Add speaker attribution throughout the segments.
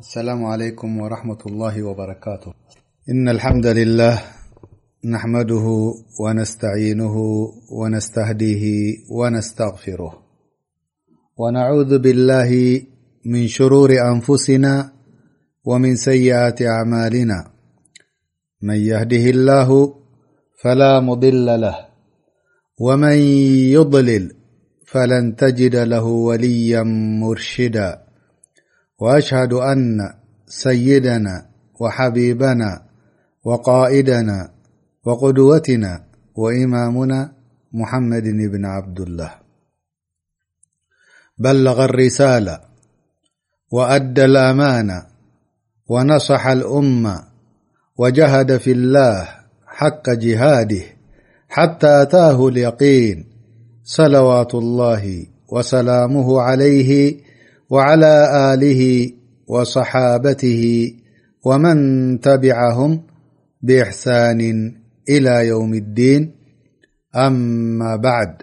Speaker 1: السلام عليكم ورحمة الله وبركاته إن الحمد لله نحمده ونستعينه ونستهديه ونستغفره ونعوذ بالله من شرور أنفسنا ومن سيئات أعمالنا من يهده الله فلا مضل له ومن يضلل فلن تجد له وليا مرشدا وأشهد أن سيدنا وحبيبنا وقائدنا وقدوتنا وإمامنا محمد بن عبد الله بلغ الرسالة وأد الأمان ونصح الأم وجهد في الله حق جهاده حتى أتاه اليقين صلوات الله وسلامه عليه وعلى آله وصحابته ومن تبعهم بإحسان إلى يوم الدين أما بعد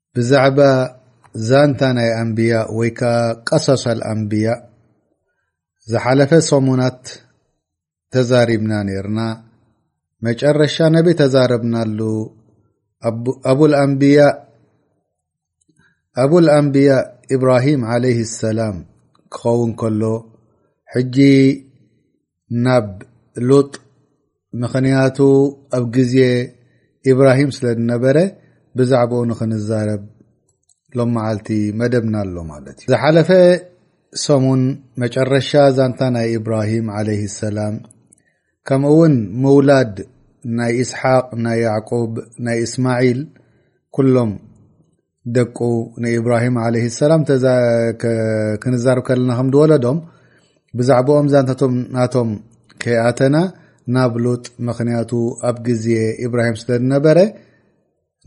Speaker 1: ብዛዕባ ዛንታ ናይ ኣንብያ ወይ ከዓ ቀሶስ ኣልኣንብያ ዝሓለፈ ሰሙናት ተዛሪብና ነርና መጨረሻ ነብ ተዛረብናሉ ኣኣንብያ ኣቡልኣንብያ ኢብራሂም ዓለይህ ሰላም ክኸውን ከሎ ሕጂ ናብ ሉጥ ምኽንያቱ ኣብ ግዜ ኢብራሂም ስለ ዝነበረ ብዛዕባኡ ንኽንዛረብ ሎም መዓልቲ መደብና ኣሎ ማለት እዩ ዝሓለፈ ሰሙን መጨረሻ ዛንታ ናይ ኢብራሂም ዓለይ ሰላም ከምኡ እውን ምውላድ ናይ ኢስሓቅ ናይ ያዕቁብ ናይ እስማዒል ኩሎም ደቁ ንኢብራሂም ዓለይሂ ሰላም ክንዛርብ ከለና ከም ዝወለዶም ብዛዕባኦም ዛንታቶም ናቶም ከይኣተና ናብ ሉጥ ምክንያቱ ኣብ ግዜ ኢብራሂም ስለ ዝነበረ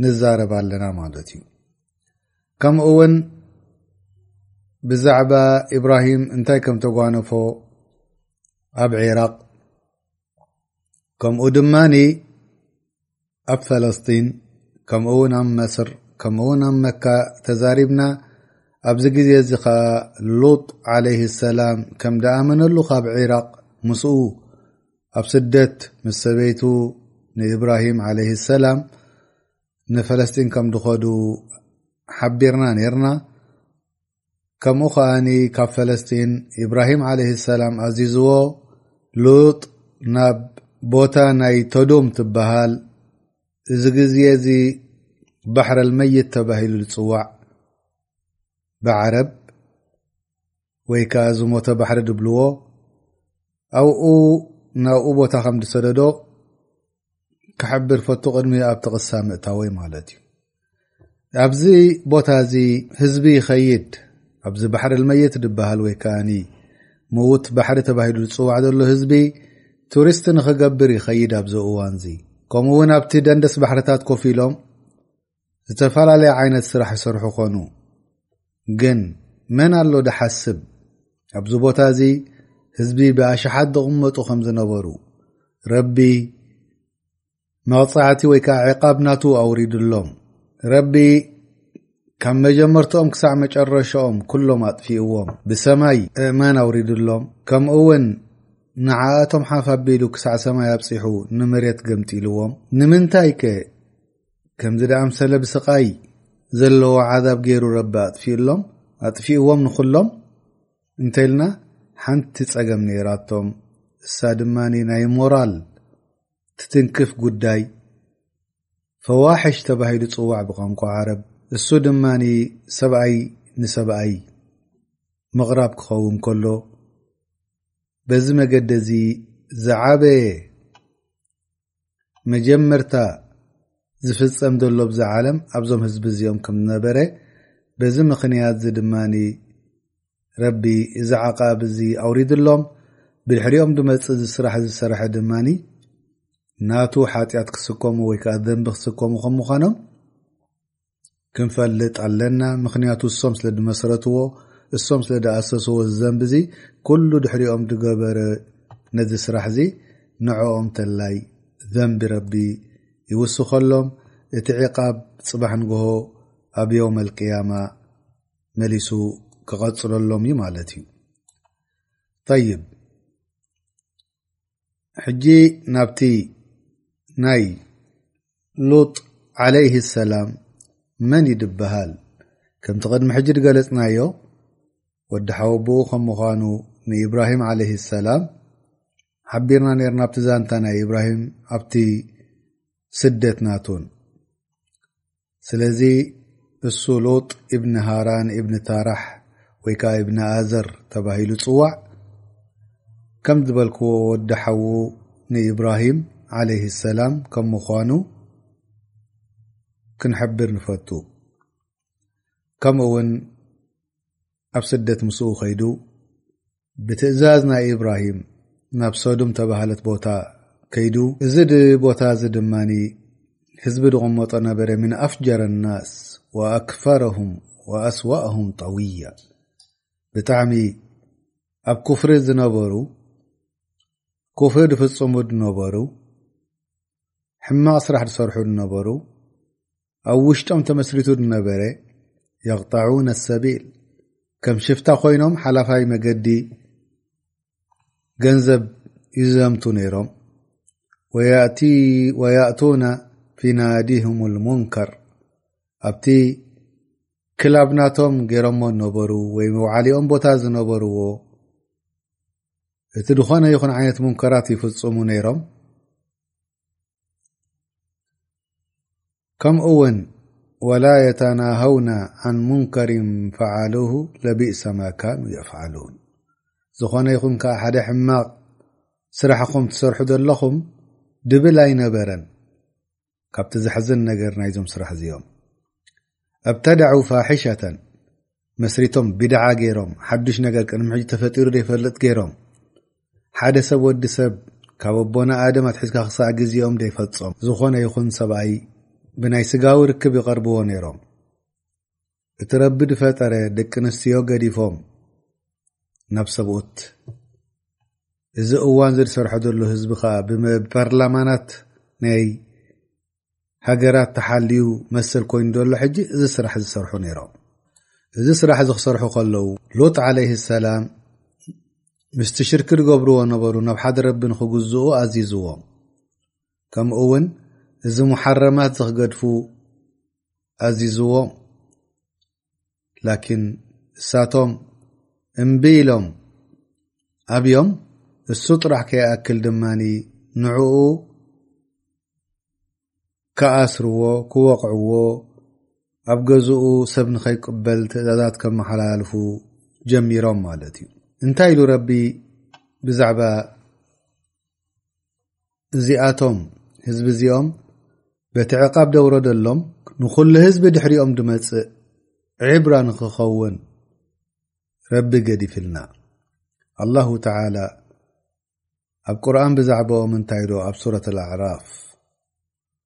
Speaker 1: ንዛረብ ኣለና ማለት እዩ ከምኡ ውን ብዛዕባ ኢብራሂም እንታይ ከም ተጓነፎ ኣብ ዒራቅ ከምኡ ድማ ኣብ ፈለስጢን ከምኡ ውን ኣብ መስር ከምኡ ውን ኣብ መካ ተዛሪብና ኣብዚ ግዜ እዚ ከ ሉጥ ዓለይህ ሰላም ከም ደኣመነሉ ካብ ዒራቅ ምስኡ ኣብ ስደት ምስ ሰበይቱ ንእብራሂም ዓለይህ ሰላም ንፈለስጢን ከም ድኸዱ ሓቢርና ነርና ከምኡ ከኣኒ ካብ ፈለስጢን ኢብራሂም ዓለይሂ ሰላም ኣዚዝዎ ሉጥ ናብ ቦታ ናይ ተዱም ትበሃል እዚ ግዜ እዚ ባሕረ ልመይት ተባሂሉ ዝጽዋዕ ብዓረብ ወይ ከኣ ዝሞተ ባሕሪ ዝብልዎ ኣብኡ ናብኡ ቦታ ከም ዝሰደዶ ክሕብር ፈቱ ቅድሚ ኣብቲ ቅሳ ምእታወይ ማለት እዩ ኣብዚ ቦታ እዚ ህዝቢ ይኸይድ ኣብዚ ባሕሪ ልመይት ድበሃል ወይ ከኣ ምዉት ባሕሪ ተባሂሉ ዝፅዋዕ ዘሎ ህዝቢ ቱሪስት ንክገብር ይኸይድ ኣብዚ እዋንዚ ከምኡ እውን ኣብቲ ደንደስ ባሕርታት ኮፍ ኢሎም ዝተፈላለየ ዓይነት ስራሕ ይሰርሑ ኾኑ ግን መን ኣሎ ድሓስብ ኣብዚ ቦታ እዚ ህዝቢ ብኣሽሓት ዝቕመጡ ከም ዝነበሩ ረቢ መቕፃዕቲ ወይ ከዓ ዕቓብ ናቱ ኣውሪድሎም ረቢ ካብ መጀመርትኦም ክሳዕ መጨረሻኦም ኩሎም ኣጥፊእዎም ብሰማይ እእማን ኣውሪድሎም ከምኡ ውን ንዓኣቶም ሓፍ ኣቢሉ ክሳዕ ሰማይ ኣብፂሑ ንመሬት ገምጢልዎም ንምንታይ ከ ከምዚ ዳኣምሰለ ብስቃይ ዘለዎ ዓዛብ ገይሩ ረቢ ኣጥፊኡሎም ኣጥፊእዎም ንኹሎም እንተልና ሓንቲ ጸገም ነይራቶም እሳ ድማ ናይ ሞራል ትትንክፍ ጉዳይ ፈዋሕሽ ተባሂሉ ጽዋዕ ብቋንቋ ዓረብ እሱ ድማ ሰብኣይ ንሰብኣይ ምቕራብ ክኸውን ከሎ በዚ መገዲ እዚ ዝዓበየ መጀመርታ ዝፍጸም ዘሎ ብዛ ዓለም ኣብዞም ህዝቢ እዚኦም ከም ዝነበረ በዚ ምኽንያት እዚ ድማ ረቢ እዚ ዓቓብ እዚ ኣውሪድሎም ብድሕሪኦም ድመፅእ ዝስራሕ ዝሰረሐ ድማ ናቱ ሓጢኣት ክስከሙ ወይ ከዓ ደንቢ ክስከሙ ከም ምዃኖም ክንፈልጥ ኣለና ምክንያቱ እሶም ስለ ድመሰረትዎ እሶም ስለ ድኣሰስዎ ዝዘንብ እዚ ኩሉ ድሕሪኦም ድገበረ ነዚ ስራሕ እዚ ንዕኦም ተላይ ዘንቢ ረቢ ይውስኸሎም እቲ ዕቃብ ፅባሕ ንግሆ ኣብ ዮም ኣልቅያማ መሊሱ ክቐፅለሎም እዩ ማለት እዩ ይብ ሕጂ ናብቲ ናይ ሉጥ ዓለይህ ሰላም መን እዩ ድበሃል ከምቲ ቅድሚ ሕጂ ዝገለጽናዮ ወዲ ሓወቦኡ ከም ምዃኑ ንኢብራሂም ዓለይህ ሰላም ሓቢርና ነር ናብቲ ዛንታ ናይ ኢብራሂም ኣብቲ ስደት ናቱን ስለዚ እሱ ሎጥ እብኒ ሃራን እብኒ ታራሕ ወይ ከዓ እብኒ ኣዘር ተባሂሉ ፅዋዕ ከም ዝበልክዎ ወዲ ሓዉ ንኢብራሂም ዓለይህ ሰላም ከም ምዃኑ ክንሕብር ንፈቱ ከምኡ እውን ኣብ ስደት ምስኡ ከይዱ ብትእዛዝ ናይ ኢብራሂም ናብ ሰዱም ተባህለት ቦታ ከይዱ እዚ ቦታ እዚ ድማ ህዝቢ ድቕመጦ ነበረ ምን ኣፍጀረ ናስ ወኣክፈረሁም ወኣስዋእሁም ጠውያ ብጣዕሚ ኣብ ኩፍሪ ዝነበሩ ኩፍሪ ድፍፅሙ ድነበሩ ሕማቕ ስራሕ ዝሰርሑ ድነበሩ ኣብ ውሽጦም ተመስሪቱ ዝነበረ የቕጣዑነ ሰቢል ከም ሽፍታ ኮይኖም ሓላፋይ መገዲ ገንዘብ ይዘምቱ ነይሮም ወያእቱነ ፊ ናዲህም ልሙንከር ኣብቲ ክላብናቶም ገይሮሞ ዝነበሩ ወይ መውዓሊኦም ቦታ ዝነበርዎ እቲ ዝኾነ ይኹን ዓይነት ሙንከራት ይፍፅሙ ነይሮም ከምኡ ውን ወላ የተናሃውና ን ሙንከሪን ፈዓሉ ለቢእሰ ማካኑ የፍዓሉን ዝኾነ ይኹን ከዓ ሓደ ሕማቕ ስራሕኹም ትሰርሑ ዘለኹም ድብል ኣይነበረን ካብቲ ዘሕዝን ነገር ናይዞም ስራሕ እዚኦም እብተደዑ ፋሒሸተን መስሪቶም ቢድዓ ገይሮም ሓዱሽ ነገር ቅድሚ ሕጂ ተፈጢሩ ዘይፈልጥ ገይሮም ሓደ ሰብ ወዲ ሰብ ካብ ኣቦና ኣደም ኣትሒዝካ ክሳዕ ግዜኦም ዘይፈጾም ዝኾነ ይኹን ሰብኣይ ብናይ ስጋዊ ርክብ ይቐርብዎ ነይሮም እቲ ረቢ ዝፈጠረ ደቂ ኣንስትዮ ገዲፎም ናብ ሰብኡት እዚ እዋን ዝሰርሖ ዘሎ ህዝቢ ከዓ ብፓርላማናት ናይ ሃገራት ተሓልዩ መሰል ኮይኑ ዘሎ ሕጂ እዚ ስራሕ ዝሰርሑ ነይሮም እዚ ስራሕ እዚ ክሰርሑ ከለዉ ሎጥ ዓለይ ሰላም ምስቲ ሽርክ ዝገብርዎ ነበሩ ናብ ሓደ ረቢ ንክግዝኡ ኣዚዝዎም ከምኡ ውን እዚ መሓረማት ዝክገድፉ ኣዚዝዎም ላኪን እሳቶም እምቢ ኢሎም ኣብዮም እሱ ጥራሕ ከይኣክል ድማ ንዕኡ ክኣስርዎ ክወቕዕዎ ኣብ ገዝኡ ሰብ ንኸይቅበል ትእዛዛት ከመሓላልፉ ጀሚሮም ማለት እዩ እንታይ ኢሉ ረቢ ብዛዕባ እዚኣቶም ህዝቢ እዚኦም በቲ ዕቓብ ደውረደሎም ንኹሉ ህዝቢ ድሕሪኦም ድመጽእ ዒብራ ንክኸውን ረቢ ገዲፍልና ኣላሁ ተዓላ ኣብ ቁርን ብዛዕባኦም እንታይ ዶ ኣብ ሱረት ኣዕራፍ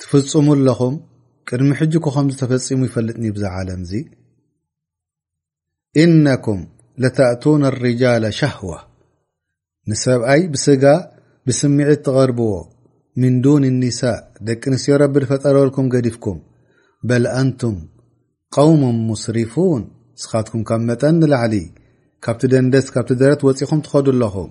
Speaker 1: ትፍጽሙ ኣለኹም ቅድሚ ሕጂ ኮ ከምዚ ተፈጺሙ ይፈልጥኒ ብዛ ዓለም እዚ እነኩም ለተእቱን ሪጃለ ሸህዋ ንሰብኣይ ብስጋ ብስምዒት ትቐርብዎ ምን ዱን ኒሳእ ደቂ ኣንስትዮ ረቢ ዝፈጠረልኩም ገዲፍኩም በል ኣንቱም ቀውሙ ሙስሪፉን ንስኻትኩም ካብ መጠን ንላዕሊ ካብቲ ደንደስ ካብቲ ደረት ወፂኹም ትኸዱ ኣለኹም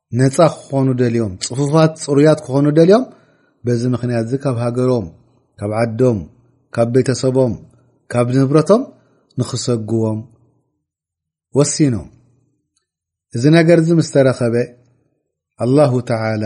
Speaker 1: ነፃ ክኾኑ ደልዮም ፅፉፋት ፅሩያት ክኾኑ ደልዮም በዚ ምክንያት እዚ ካብ ሃገሮም ካብ ዓዶም ካብ ቤተሰቦም ካብ ንብረቶም ንክሰግዎም ወሲኖም እዚ ነገር እዚ ምስተረኸበ ኣላሁ ተላ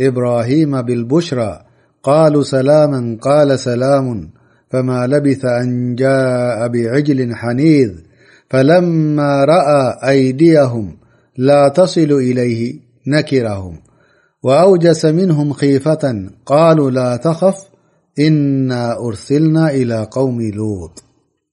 Speaker 1: إبراهيم بالبشرى قالوا سلاما قال سلام فما لبث أن جاء بعجل حنيذ فلما رأى أيديهم لا تصلوا إليه نكرهم وأوجس منهم خيفة قالوا لا تخف إنا أرسلنا إلى قوم لوط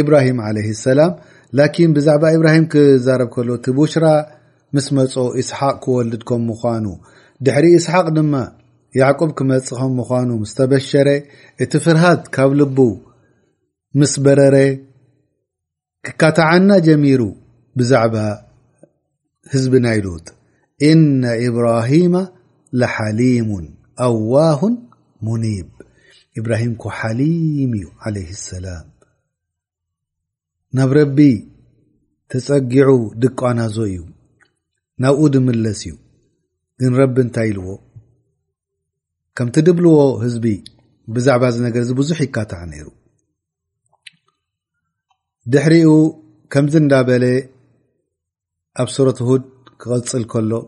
Speaker 1: ኢብራሂም ዓለይሂ ሰላም ላኪን ብዛዕባ ኢብራሂም ክዛረብ ከሎ እቲ ቡሽራ ምስ መጾ ኢስሓቅ ክወልድ ከም ምዃኑ ድሕሪ ኢስሓቅ ድማ ያዕቁብ ክመጽእ ከም ምዃኑ ምስ ተበሸረ እቲ ፍርሃት ካብ ልቡ ምስ በረረ ክካታዓና ጀሚሩ ብዛዕባ ህዝቢ ናይ ሉጥ እነ ኢብራሂማ ለሓሊሙን ኣዋሁን ሙኒብ ኢብራሂም ኮ ሓሊም እዩ ዓለይ ሰላም ናብ ረቢ ተጸጊዑ ድቋናዞ እዩ ናብኡ ድምለስ እዩ ግን ረቢ እንታይ ኢልዎ ከምቲ ድብልዎ ህዝቢ ብዛዕባ እዚ ነገር እዚ ብዙሕ ይካታዕ ነይሩ حر كمز ن بل أ صورة هود قل كله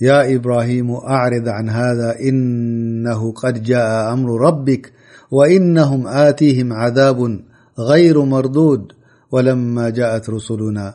Speaker 1: يا إبراهيم أعرض عن هذا إنه قد جاء أمر ربك وإنهم آتيهم عذاب غير مردود ولما جاءت رسلنا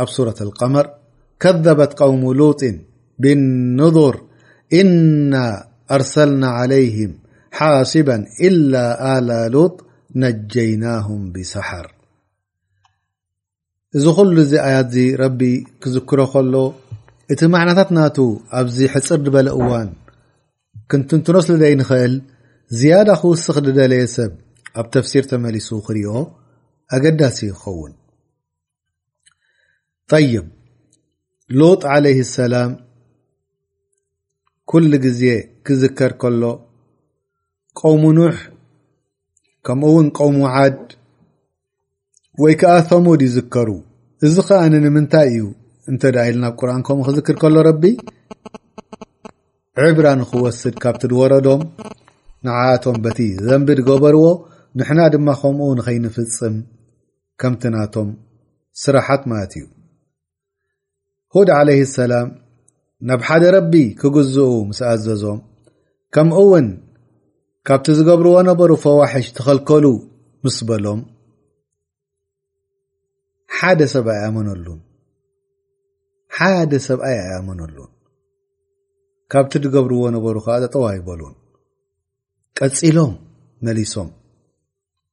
Speaker 1: ኣብ ሱረት ቀመር ከዘበት ቀውሙ ሉጢን ብንظር እና ኣርሰልና ዓለይህም ሓስባ ኢላ ኣላ ሉጥ ነጀይናሁም ብሰሓር እዚ ኩሉ እዚ ኣያት እዚ ረቢ ክዝክሮ ከሎ እቲ ማዕናታት ናቱ ኣብዚ ሕፅር ድበለ እዋን ክንትንትኖ ስለ ዘይንኽእል ዝያዳ ክውስኽ ድደለየ ሰብ ኣብ ተፍሲር ተመሊሱ ክሪኦ ኣገዳሲ ይኸውን طይብ ሎጥ ዓለይህ ሰላም ኩሉ ግዜ ክዝከር ከሎ ቀውሙ ኑሕ ከምኡ እውን ቀውሙ ዓድ ወይ ከዓ ተሙድ ይዝከሩ እዚ ከዓ ንምንታይ እዩ እንተ ኢልና ብ ቁርን ከምኡ ክዝክር ከሎ ረቢ ዕብራ ንክወስድ ካብቲ ዝወረዶም ንዓቶም በቲ ዘንቢ ዝገበርዎ ንሕና ድማ ከምኡ ንኸይንፍፅም ከምቲ ናቶም ስራሓት ማለት እዩ ሁድ ዓለይ ሰላም ናብ ሓደ ረቢ ክግዝኡ ምስ ኣዘዞም ከምኡ እውን ካብቲ ዝገብርዎ ነበሩ ፈዋሕሽ ተኸልከሉ ምስ በሎም ሓደ ሰብ ኣይኣመነሉን ሓደ ሰብኣይ ኣይኣመነሉን ካብቲ ዝገብርዎ ነበሩ ከዓ ጠጠው ኣይበሉን ቀፂሎም መሊሶም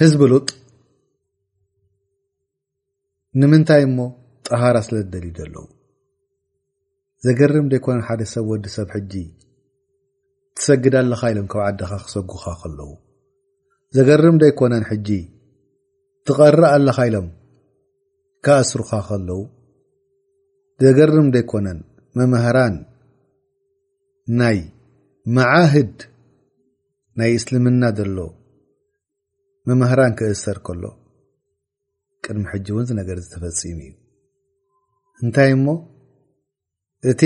Speaker 1: ህዝቢ ሉጥ ንምንታይ እሞ ጠሃራ ስለ ዝደልዩ ዘለዉ ዘገርም ደይኮነን ሓደ ሰብ ወዲ ሰብ ሕጂ ትሰግድ ኣለኻ ኢሎም ካብ ዓድኻ ክሰጉኻ ከለዉ ዘገርም ደይኮነን ሕጂ ትቐርእ ኣለኻ ኢሎም ካኣስሩኻ ከለዉ ዘገርም ደይኮነን መምህራን ናይ መዓህድ ናይ እስልምና ዘሎ መማህራን ክእሰር ከሎ ቅድሚ ሕጂ እውን ዚ ነገር ዝተፈፂሙ እዩ እንታይ እሞ እቲ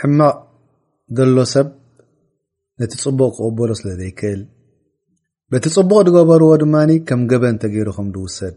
Speaker 1: ሕማቕ ዘሎ ሰብ ነቲ ፅቡቕ ክቕበሎ ስለ ዘይክእል በቲ ፅቡቕ ዝገበርዎ ድማ ከም ገበን ተገይሩ ከም ዝውሰድ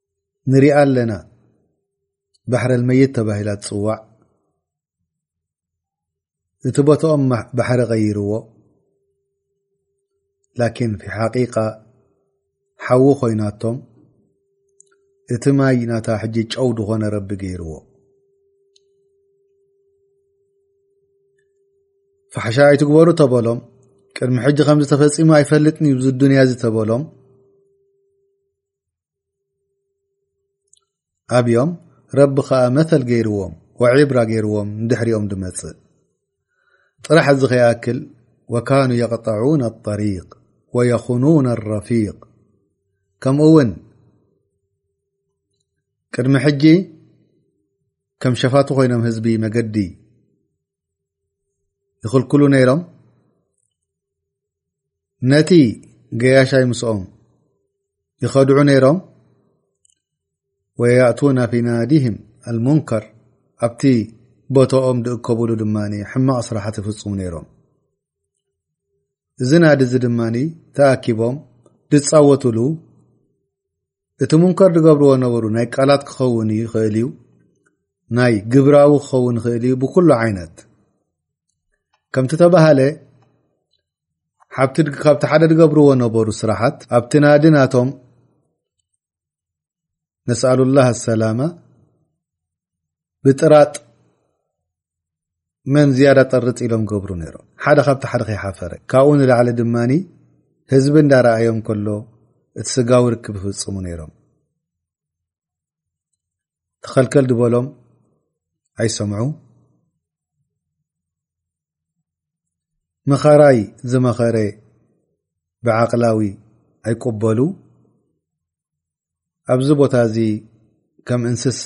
Speaker 1: ንሪኣ ኣለና ባሕረ ልመይት ተባሂላ ትፅዋዕ እቲ ቦታኦም ባሕሪ ቀይርዎ ላኪን ፊ ሓቂቃ ሓዊ ኮይናቶም እቲ ማይ ናታ ሕጂ ጨው ድኾነ ረቢ ገይርዎ ፋሕሻ ኣይትግበሩ ተበሎም ቅድሚ ሕጂ ከምዝተፈፂሙ ኣይፈልጥን እዩ ዙ ዱንያ እዚ ተበሎም ኣብዮም ረቢ ከኣ መተል ገይርዎም ወዒብራ ገይርዎም ንድሕሪኦም ድመጽእ ጥራሕ እዚ ከይኣክል ወካኑ የቕጠዑን ኣጠሪቅ ወየኹኑን ኣረፊቅ ከምኡ እውን ቅድሚ ሕጂ ከም ሸፋቱ ኮይኖም ህዝቢ መገዲ ይኽልክሉ ነይሮም ነቲ ገያሻይ ምስኦም ይኸድዑ ነይሮም ወያእቱና ፊ ናዲህም ኣልሙንከር ኣብቲ ቦታኦም ዝእከብሉ ድማ ሕማቕ ስራሕት ይፍፁሙ ነይሮም እዚ ናዲ እዚ ድማ ተኣኪቦም ዝፃወትሉ እቲ ሙንከር ዝገብርዎ ነበሩ ናይ ቃላት ክኸውን ይኽእል እዩ ናይ ግብራዊ ክኸውን ይኽእል እዩ ብኩሉ ዓይነት ከምቲ ተባሃለ ካብቲ ሓደ ዝገብርዎ ነበሩ ስራሓት ኣብቲ ናዲ ናቶም ነስኣሉላህ ኣሰላማ ብጥራጥ መን ዝያዳ ጠርፅ ኢሎም ገብሩ ነይሮም ሓደ ካብቲ ሓደ ከይሓፈረ ካብኡ ንላዕሊ ድማ ህዝቢ እንዳረኣዮም ከሎ እቲ ስጋዊ ርክብ ይፍፅሙ ነይሮም ተኸልከል ዝበሎም ኣይሰምዑ ምኸራይ ዝመኸረ ብዓቕላዊ ኣይቁበሉ ኣብዚ ቦታ እዚ ከም እንስሳ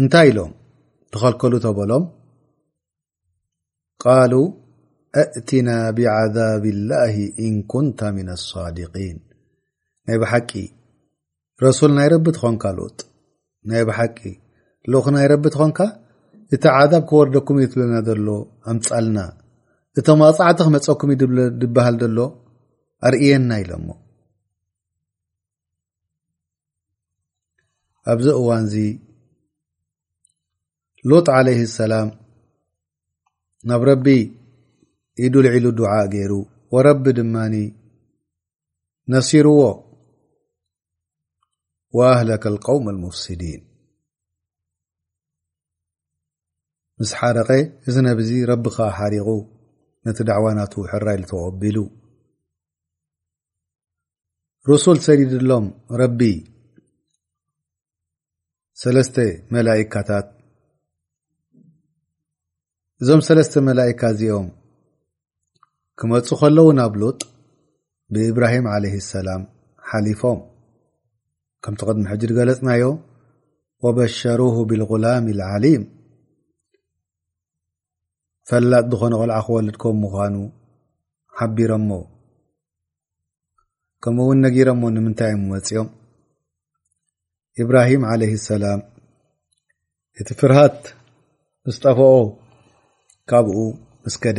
Speaker 1: እንታይ ኢሎም ተኸልከሉ ተበሎም ቃሉ እእትና ብዓዛብ ላሂ እን ኩንታ ምና ኣሳድቂን ናይ ብሓቂ ረሱል ናይ ረቢ ትኾንካ ልኡጥ ናይ ብሓቂ ልኡኽ ናይ ረቢ ትኾንካ እቲ ዓዛብ ክወርደኩም እዩ ትብለና ዘሎ ኣምፃልና እቶም ኣፃዕቲ ክመፀኩም እዩ ድበሃል ዘሎ ኣርእየና ኢሎሞ ኣብዚ እዋን እዚ ሎጥ ዓለይህ ሰላም ናብ ረቢ ኢዱ ልዒሉ ዱዓ ገይሩ ወረቢ ድማ ነሲርዎ ወኣህለከ ልቀውም ልሙፍስዲን ምስ ሓረቐ እዚ ነብዚ ረቢ ኸዓ ሓሪቑ ነቲ ዳዕዋ ናቱ ሕራይ ልተቐቢሉ ሩሱል ሰዲድሎም ረቢ ሰለስተ መላይካታት እዞም ሰለስተ መላይካ እዚኦም ክመፁ ከለዉ ናብ ሉጥ ብእብራሂም ዓለይ ሰላም ሓሊፎም ከምቲ ቅድሚ ሕጂ ዝገለፅናዮ ወበሸሩሁ ብልጉላም ዓሊም ፈላጥ ዝኾነ ቆልዓ ክወልድ ከም ምዃኑ ሓቢሮሞ ከምኡ እውን ነጊሮሞ ንምንታይ እዮም መፅኦም ኢብራሂም ዓለይ ሰላም እቲ ፍርሃት ምስ ጠፈኦ ካብኡ ምስ ከደ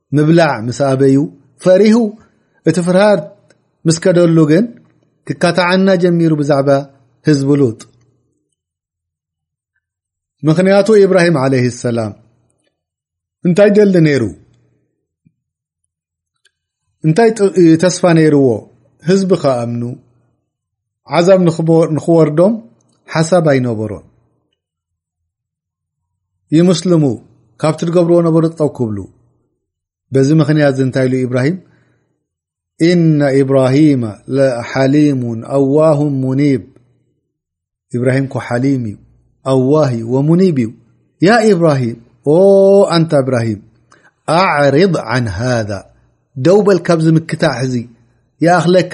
Speaker 1: ምብላዕ ምስ ኣበዩ ፈሪሁ እቲ ፍርሃት ምስ ከደሉ ግን ክካታዓና ጀሚሩ ብዛዕባ ህዝቢ ሉጥ ምኽንያቱ ኢብራሂም ዓለይ ሰላም እንታይ ደሊ ነይሩ እንታይ ተስፋ ነይርዎ ህዝቢ ከኣምኑ ዓዛብ ንክወርዶም ሓሳብ ኣይነበሮን ይምስልሙ ካብቲ ትገብርዎ ነበሩ ጠው ክብሉ በዚ ምክንያት እዚ እንታይ ኢሉ ኢብራሂም እነ ኢብራሂማ ሓሊሙ ኣዋሁ ሙኒብ ኢብራሂም ኮ ሓሊም እዩ ኣዋሂ ወሙኒብ እዩ ያ ኢብራሂም ኦ ኣንታ እብራሂም ኣዕርض ዓን ሃذ ደውበል ካብዚ ምክታዕ ሕዚ ይኣክለካ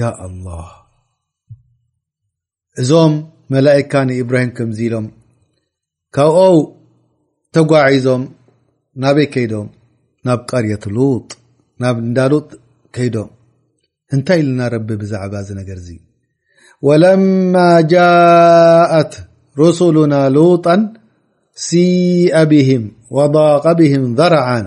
Speaker 1: ያ ኣላ እዞም መላእካ ንኢብራሂም ከምዚ ኢሎም ካብኦ ተጓዒዞም ናበይ ከይዶም ናብ ቀርየት ሉጥ ናብ እንዳ ሉጥ ከይዶም እንታይ ኢልና ረቢ ብዛዕባ እዚ ነገር እዚ ወለማ ጃእት ሩሱሉና ሉጣ ሲኣ ብህም ወضቀ ብህም ዘርዓን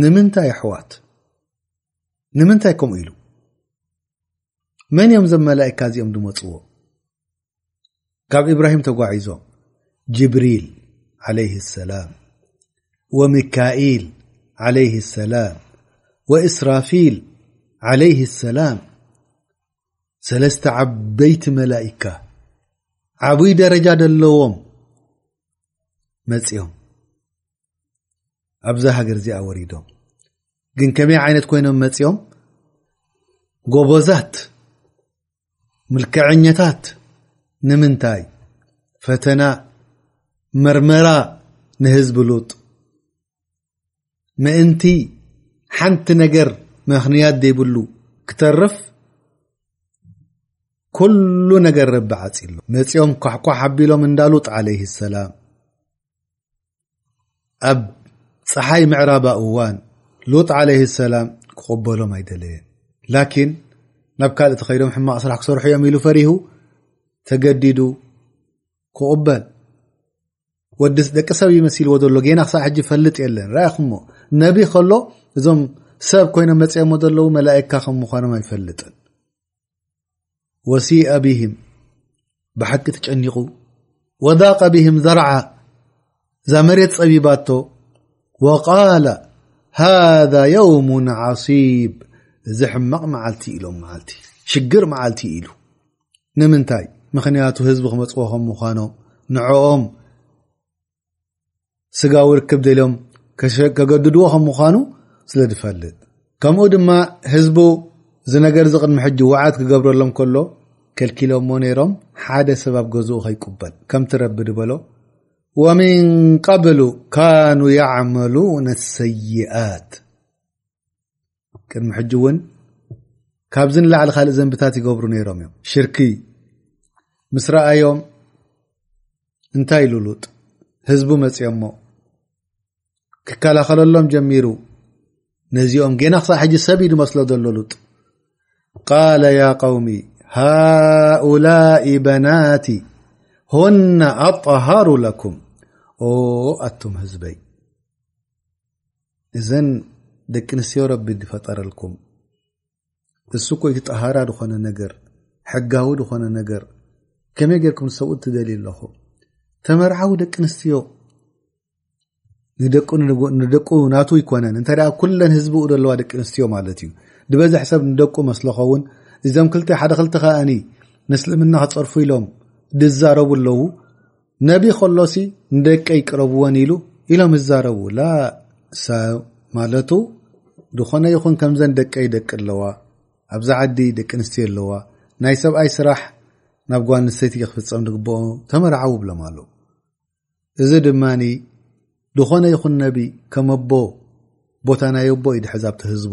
Speaker 1: ንምንታይ ኣሕዋት ንምንታይ ከምኡ ኢሉ መን እዮም ዘም መላእካ እዚኦም ዝመፅዎ ካብ እብራሂም ተጓዒዞም ጅብሪል ዓለይ ሰላም ወሚካኢል ዓለይ ሰላም ወእስራፊል ዓለይ ሰላም ሰለስተ ዓበይቲ መላእካ ዓብይ ደረጃ ዘለዎም መፅኦም ኣብዛ ሃገር እዚኣ ወሪዶም ግን ከመይ ዓይነት ኮይኖም መፅኦም ጎቦዛት ምልክዐኛታት ንምንታይ ፈተና መርመራ ንህዝቢ ሉጥ ምእንቲ ሓንቲ ነገር ምክንያት ዘይብሉ ክተርፍ ኩሉ ነገር ረቢ ዓፂሎ መፂኦም ኳሕኳሕ ኣቢሎም እንዳሉጥ ዓለይ ሰላም ኣብ ፀሓይ ምዕራባ እዋን ሎጥ ዓለይ ሰላም ክቕበሎም ኣይደለየን ላኪን ናብ ካልእ ተኸይዶም ሕማቕ ስራሕ ክሰርሑ እዮም ኢሉ ፈሪሁ ተገዲዱ ክቕበል ወዲ ደቂ ሰብ ይመሲልዎ ዘሎ ጌና ክሳዕ ሕጂ ፈልጥ የለን ራኢኹሞ ነቢ ከሎ እዞም ሰብ ኮይኖም መፅኦሞ ዘለዉ መላእካ ከም ምዃኖም ኣይፈልጥን ወሲኣ ብህም ብሓቂ ተጨኒቑ ወዳቀ ብህም ዘርዓ እዛ መሬት ጸቢባቶ ወቃል ሃذ የውሙ ዓሲብ እዚ ሕማቕ መዓልቲ ኢሎም መዓልቲ ሽግር መዓልቲ ኢሉ ንምንታይ ምኽንያቱ ህዝቢ ክመፅዎ ከም ምዃኖም ንዕኦም ስጋዊ ርክብ ደልዮም ከገድድዎ ከም ምዃኑ ስለ ዝፈልጥ ከምኡ ድማ ህዝቡ እዚ ነገር ዚ ቅድሚ ሕጂ ውዓት ክገብረሎም ከሎ ከልኪሎሞ ነይሮም ሓደ ሰብ ኣብ ገዝኡ ከይቁበል ከምቲ ረቢ ድበሎ ወምን ቀብሉ ካኑ ያዕመሉነ ሰይኣት ቅድሚ ሕጂ እውን ካብዚ ንላዕሊ ካልእ ዘንብታት ይገብሩ ነይሮም እዮም ሽርክ ምስ ረኣዮም እንታይ ኢሉ ሉጥ ህዝቡ መፅኦሞ ክከላኸለሎም ጀሚሩ ነዚኦም ጌና ክሳብ ሕጂ ሰብ ዩ ዝመስሎ ዘሎ ሉጥ ቃለ ያ ቀውሚ ሃኡላይ በናቲ ሁና ኣطሃሩ ለኩም ኣቱም ህዝበይ እዘን ደቂ ኣንስትዮ ረቢ ዝፈጠረልኩም እሱ ኮይ እቲ ጠሃራ ዝኾነ ነገር ሕጋዊ ዝኾነ ነገር ከመይ ጌርኩም ዝሰብኡ ትደልዩ ኣለኹ ተመርዓዊ ደቂ ኣንስትዮ ንደቁ ናቱ ይኮነን እንተ ኩለን ህዝቢ ዘለዋ ደቂ ኣንስትዮ ማለት እዩ ንበዝሕ ሰብ ንደቁ መስለኸውን እዞም ክልተ ሓደ ክልተ ከኣኒ ምስልምና ክፀርፉ ኢሎም ዝዛረቡ ኣለዉ ነቢ ከሎሲ ንደቀይ ቅረብወን ኢሉ ኢሎም ይዛረቡ ላ ሳብ ማለቱ ዝኾነ ይኹን ከምዘን ደቀይ ደቂ ኣለዋ ኣብዚ ዓዲ ደቂ ኣንስትዮ ኣለዋ ናይ ሰብኣይ ስራሕ ናብ ጓል ኣንስተይቲ ክፍፀም ዝግብኦ ተመርዓው ብሎም ኣሉ እዚ ድማ ዝኾነ ይኹን ነቢ ከመቦ ቦታ ናይ ኣቦ ኢድሕዛብቲ ህዝቡ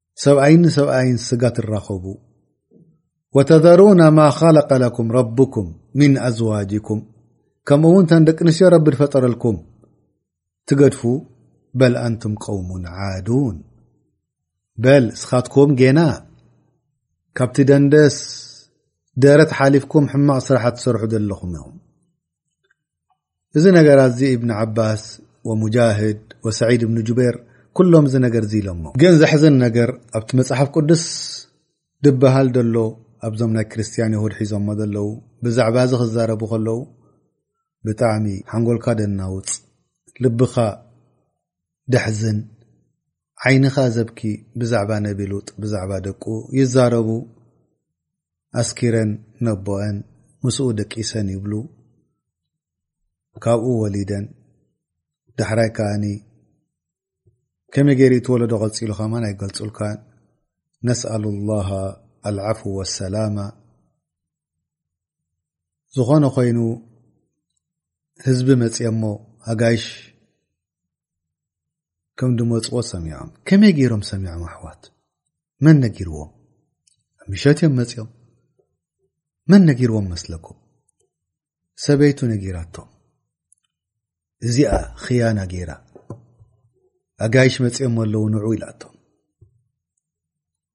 Speaker 1: ሰብኣይን ንሰብኣይን ስጋ ትራኸቡ ወተዘሩና ማ ኻለቀ ለኩም ረብኩም ምን ኣዝዋጅኩም ከምኡ እውን ተን ደቂ ኣንስትዮ ረቢ ዝፈጠረልኩም ትገድፉ በል ኣንቱም ቀውሙን ዓዱን በል እስኻትኩም ጌና ካብቲ ደንደስ ደረት ሓሊፍኩም ሕማቕ ስራሓት ትሰርሑ ዘለኹም እዮም እዚ ነገራት እዚ ኢብን ዓባስ ወሙጃህድ ወሰዒድ ብን ጁቤር ኩሎም እዚ ነገር እዚ ኢሎሞ ግን ዘሕዝን ነገር ኣብቲ መጽሓፍ ቅዱስ ድበሃል ደሎ ኣብዞም ናይ ክርስትያን የሁድ ሒዞሞ ዘለዉ ብዛዕባ እዚ ክዛረቡ ከለዉ ብጣዕሚ ሓንጎልካ ደናውጽ ልብኻ ደሕዝን ዓይንኻ ዘብኪ ብዛዕባ ነቢሉጥ ብዛዕባ ደቁ ይዛረቡ ኣስኪረን ነቦኣን ምስኡ ደቂሰን ይብሉ ካብኡ ወሊደን ዳሕራይ ከኣኒ ከመይ ገይሪ እትወለዶ ቀፂሉ ከማን ኣይገልፁልካን ነስኣሉ ላሃ ኣልዓፍ ወሰላማ ዝኾነ ኮይኑ ህዝቢ መፅኦሞ ኣጋይሽ ከም ድመጽዎ ሰሚዖም ከመይ ገይሮም ሰሚዖም ኣሕዋት መን ነጊርዎም ምሸት እዮም መጺኦም መን ነጊርዎም መስለኩም ሰበይቱ ነጊራቶም እዚኣ ኽያና ገይራ ኣጋይሽ መጺኦም ኣለዉ ንዑ ኢላቶም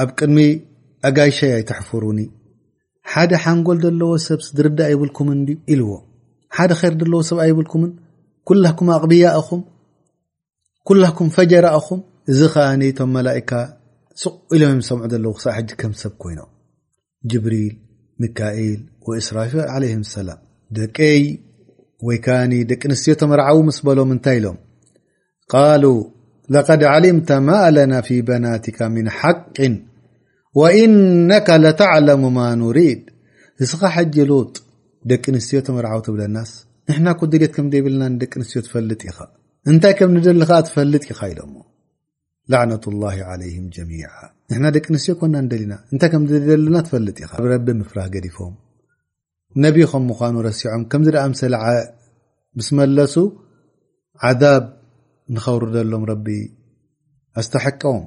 Speaker 1: ኣብ ቅድሚ ኣጋይሸይ ኣይተሕፍሩኒ ሓደ ሓንጎል ዘለዎ ሰብ ስድርዳ ይብልኩምን ዩ ኢልዎ ሓደ ር ዘለዎ ሰብ ኣይብልኩምን ኩላኩም ኣቕብያ እኹም ኩላኩም ፈጀራ እኹም እዚ ከኣ ቶም መላካ ስቕ ኢሎም ዮም ዝሰምዑ ዘለዉ ክሳብ ሕጂ ከም ሰብ ኮይኖም ጅብሪል ሚካኤል ወእስራፊል ዓለይህም ሰላም ደቀይ ወይ ከኒ ደቂ ኣንስትዮ ተመርዓዊ ምስ በሎም እንታይ ኢሎም ቃሉ ለቀድ ዓሊምተ ማእለና ፊ በናትካ ምን ሓቅን ወኢነካ ለተዕለሙ ማ ኑሪድ እስኻ ሕጂ ሉጥ ደቂ ኣንስትዮ ተመርዓዊ ትብለናስ ንሕና ኮ ድልት ከም ዘይብልና ንደቂ ኣንስትዮ ትፈልጥ ኢኻ እንታይ ከም ንደሊ ከኣ ትፈልጥ ኢኻ ኢሎሞ ላዕነቱላሂ ዓለይህም ጀሚዓ ንሕና ደቂ ኣንስትዮ ኮና ንደሊና እንታይ ከም ዝደለና ትፈልጥ ኢኻ ረቢ ምፍራህ ገዲፎም ነቢ ከም ምዃኑ ረሲዖም ከምዚ ደኣ ምሰለ ምስ መለሱ ዓዛብ ንኸውርደሎም ረቢ ኣስተሐቀዎም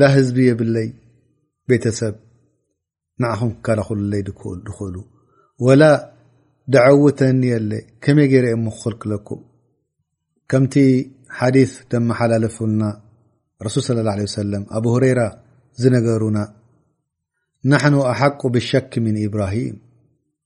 Speaker 1: ላ ህዝቢ የብለይ ቤተሰብ ንዓኹም ክከላኹሉለይ ድኽእሉ ወላ ደዐውተኒ የለ ከመይ ገይረ እሞ ክኽልክለኩም ከምቲ ሓዲስ ደመሓላለፉልና ረሱል ስለ ላ ለ ሰለም ኣብ ሁረይራ ዝነገሩና ናሕኑ ኣሓቁ ብሸክ ምን ኢብራሂም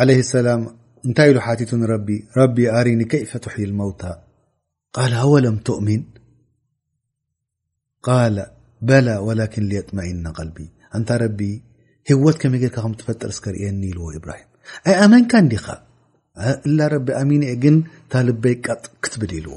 Speaker 1: ዓለይ ሰላም እንታይ ኢሉ ሓቲቱ ንረቢ ረቢ ኣሪኒ ከይፈ ትሕይ ልመውታ ቃል ኣወለም ትእሚን ቃል በላ ወላኪን ልየጥመኢና ቀልቢ ኣንታ ረቢ ህወት ከመይ ጌርካ ከም ትፈጥር ስከርእየኒ ኢልዎ ኢብራሂም ኣይ ኣመንካ እንዲኻ እላ ረቢ ኣሚን እየ ግን ታልበይ ቀጥ ክትብል ኢልዎ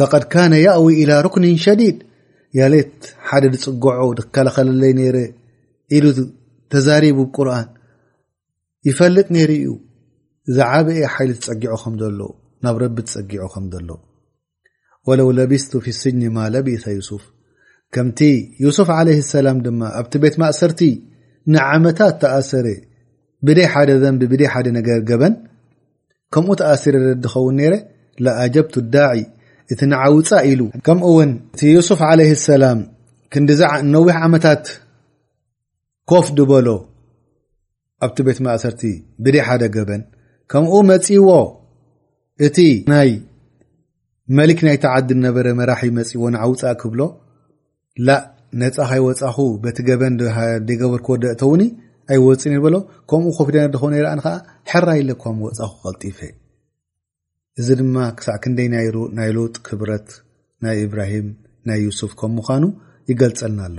Speaker 1: ለቀድ ካነ ያእዊ ኢላ ሩክኒን ሸዲድ ያሌት ሓደ ዝፅገዖ ዝከላኸለለይ ነይረ ኢሉ ተዛሪቡ ቁርን ይፈልጥ ነይሩ እዩ ዝዓበኤ ሓይሊ ትፀጊዖ ከም ዘሎ ናብ ረቢ ትፀጊዖ ከም ዘሎ ወለው ለቢስቱ ፊ ስጅኒ ማ ለቢሰ ዩሱፍ ከምቲ ዩሱፍ ዓለይ ሰላም ድማ ኣብቲ ቤት ማእሰርቲ ንዓመታት ተኣሰረ ብደይ ሓደ ዘንቢ ብደይ ሓደ ነገር ገበን ከምኡ ተኣሲረ ድኸውን ነይረ ለኣጀብቱ ዳዒ እቲ ንዓውፃእ ኢሉ ከምኡ ውን እቲ ዩሱፍ ዓለይ ሰላም ክንዲዛዕ ነዊሕ ዓመታት ኮፍ ድበሎ ኣብቲ ቤት ማእሰርቲ ብደ ሓደ ገበን ከምኡ መፂዎ እቲ ናይ መሊክ ናይተዓዲ ነበረ መራሒ መፂዎ ንዓውፃእ ክብሎ ላእ ነፃ ካይወፃኹ በቲ ገበን ደይገበርክዎ ደእተውኒ ኣይወፅን ዩ በሎ ከምኡ ኮፍ ደ ደኾነ ይርኣን ከዓ ሕራ ኢለ እኳ ምወፃኹ ቀልጢፈ እዚ ድማ ክሳዕ ክንደይ ናይ ሎጥ ክብረት ናይ እብራሂም ናይ ዩሱፍ ከም ምዃኑ ይገልፀልና ኣሎ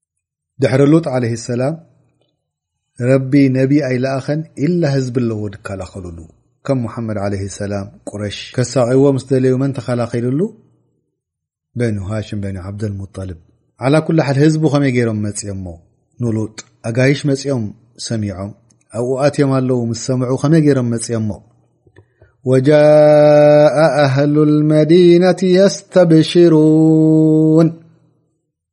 Speaker 1: ድሕሪ ሉጥ ዓለህ ሰላም ረቢ ነቢ ኣይለኣኸን ኢላ ህዝቢ ኣለዎ ድከላኸሉሉ ከም ሙሓመድ ዓለህ ሰላም ቁረሽ ከሳቂዎ ምስ ደለዩ መን ተኸላኺሉሉ በኒ ሃሽም በኒ ዓብደልሙጠልብ ዓላ ኩሉ ሓድ ህዝቢ ከመይ ገይሮም መፅኦሞ ንሉጥ ኣጋይሽ መፅኦም ሰሚዖም ኣብኡ ኣትዮም ኣለዉ ምስ ሰምዑ ከመይ ገይሮም መፅኦሞ ወጃء ኣህሉ ልመዲነት የስተብሽሩን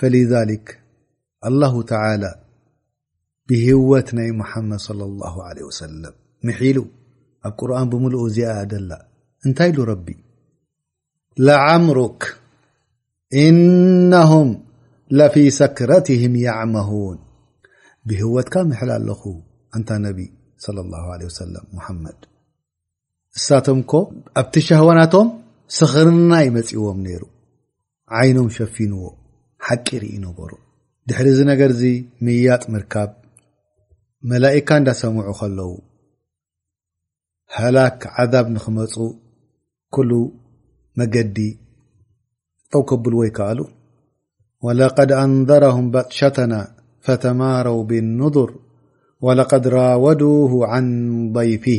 Speaker 1: ፈሊዛሊክ ኣላሁ ተላ ብህወት ናይ ሙሓመድ صለ ላሁ ለ ወሰለም ምሒሉ ኣብ ቁርን ብምልኡ እዚኣ ኣደላ እንታይ ኢሉ ረቢ ላዓምሩክ እነሁም ለፊ ሰክረትህም ያዕመሁን ብህወትካ ምሕል ኣለኹ ኣንታ ነቢ صለ ላሁ ለ ወሰለም ሙሓመድ እሳቶም ኮ ኣብቲ ሸህዋናቶም ስኽርና ይመፅዎም ነይሩ ዓይኖም ሸፊንዎ ሓቂ ይርኢ ነበሩ ድሕሪ እዚ ነገር እዚ ምያጥ ምርካብ መላእካ እንዳሰምዑ ከለዉ ሃላክ ዓዛብ ንክመፁ ኩሉ መገዲ ጠው ከብልዎ ይከኣሉ ወለቀድ ኣንዘረሁም በጥሸተና ፈተማረው ብኑር ወለቀድ ራወዱሁ ዓን ضይፍሂ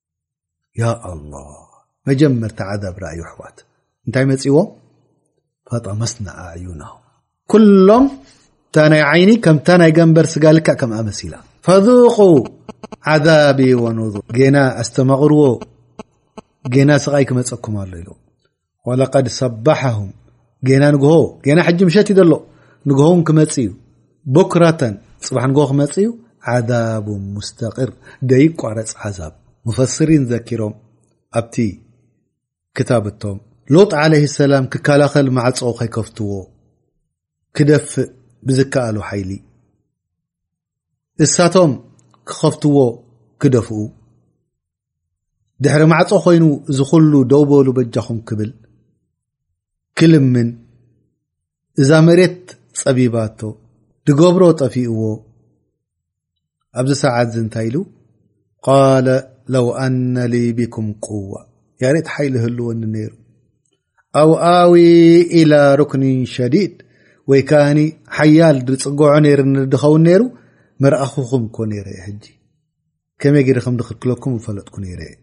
Speaker 1: ኣላ መጀመርታ ዓዛብ ረኣዩ ኣሕዋት እንታይ መፅዎ ፈጠመስና ኣዕዩና ኩሎም እታ ናይ ዓይኒ ከምታ ናይ ገንበር ስጋ ልካዕ ከም ኣመሲላ ፈذቁ ዓዛቢ ወኑዙ ጌና ኣስተማቕርዎ ጌና ስቓይ ክመፀኩም ኣሎ ኢሉ ወለቀድ ሰባሓሁም ጌና ንግሆ ጌና ሕጂ ምሸት እዩ ዘሎ ንግሆ ውን ክመፅእ እዩ ቦክራተን ፅባሕ ንግሆ ክመፅእ እዩ ዓዛቡ ሙስተቅር ደይቋረፅ ዓዛብ ሙፈስሪን ዘኪሮም ኣብቲ ክታብቶም ሎጥ ዓለይ ሰላም ክከላኸል ማዕፆ ከይከፍትዎ ክደፍእ ብዝከኣሉ ሓይሊ እሳቶም ክኸፍትዎ ክደፍኡ ድሕሪ ማዕፆ ኮይኑ እዚ ኩሉ ደው በሉ በጃኹም ክብል ክልምን እዛ መሬት ፀቢባቶ ድገብሮ ጠፊእዎ ኣብዚ ሰዓት እዚ እንታይ ኢሉ ቃለ ለው ኣነ ሊ ብኩም ቁዋ ያሬት ሓይሊ ህልወኒ ነይሩ ኣው ኣዊ ኢላ ሩክኒ ሸዲድ ወይ ከዓኒ ሓያል ዝፅግዖ ነይርኒ ድኸውን ነይሩ መርኣኹኹም ኮ ነይረ ሕጂ ከመይ ገይረ ከም ድክልክለኩም ምፈለጥኩ ነይረ እየ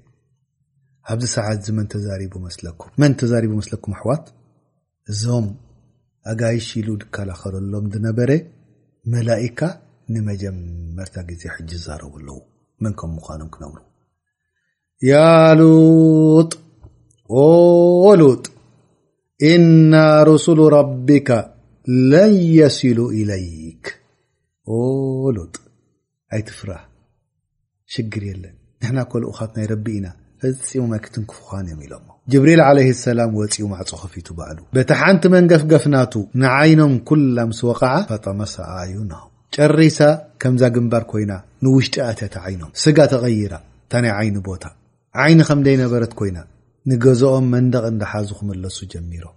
Speaker 1: ኣብዚ ሰዓት እዚ መን ተዛሪቡ መስለኩም መን ተዛሪቡ መስለኩም ኣሕዋት እዞም ኣጋይሽ ኢሉ ድከላኸለሎም ዝነበረ መላኢካ ንመጀመርታ ግዜ ሕጂ ዝዛረቡ ኣለዉ መን ከም ምዃኖም ክነብሩ ያ ሉጥ ኦ ሉጥ እና ሩሱሉ ረቢካ ለን የስሉ ኢለይክ ሉጥ ኣይትፍራህ ሽግር የለን ንሕና እኮ ልኡኻት ናይ ረቢ ኢና ፈፂሞም ኣይክትንክፉኻን እዮም ኢሎሞ ጅብሪል ዓለይህ ሰላም ወፂኡ ማዕፆ ኸፊቱ ባዕሉ በቲ ሓንቲ መንገፍገፍናቱ ንዓይኖም ኩላ ምስ ወቕዓ ፈጠመሳ ኣዩናም ጨሪሳ ከምዛ ግንባር ኮይና ንውሽጢ ኣትያት ዓይኖም ስጋ ተቐይራ እታ ናይ ዓይኒ ቦታ ዓይኒ ከም ደይነበረት ኮይና ንገዝኦም መንደቕ እንዳሓዙ ክምለሱ ጀሚሮም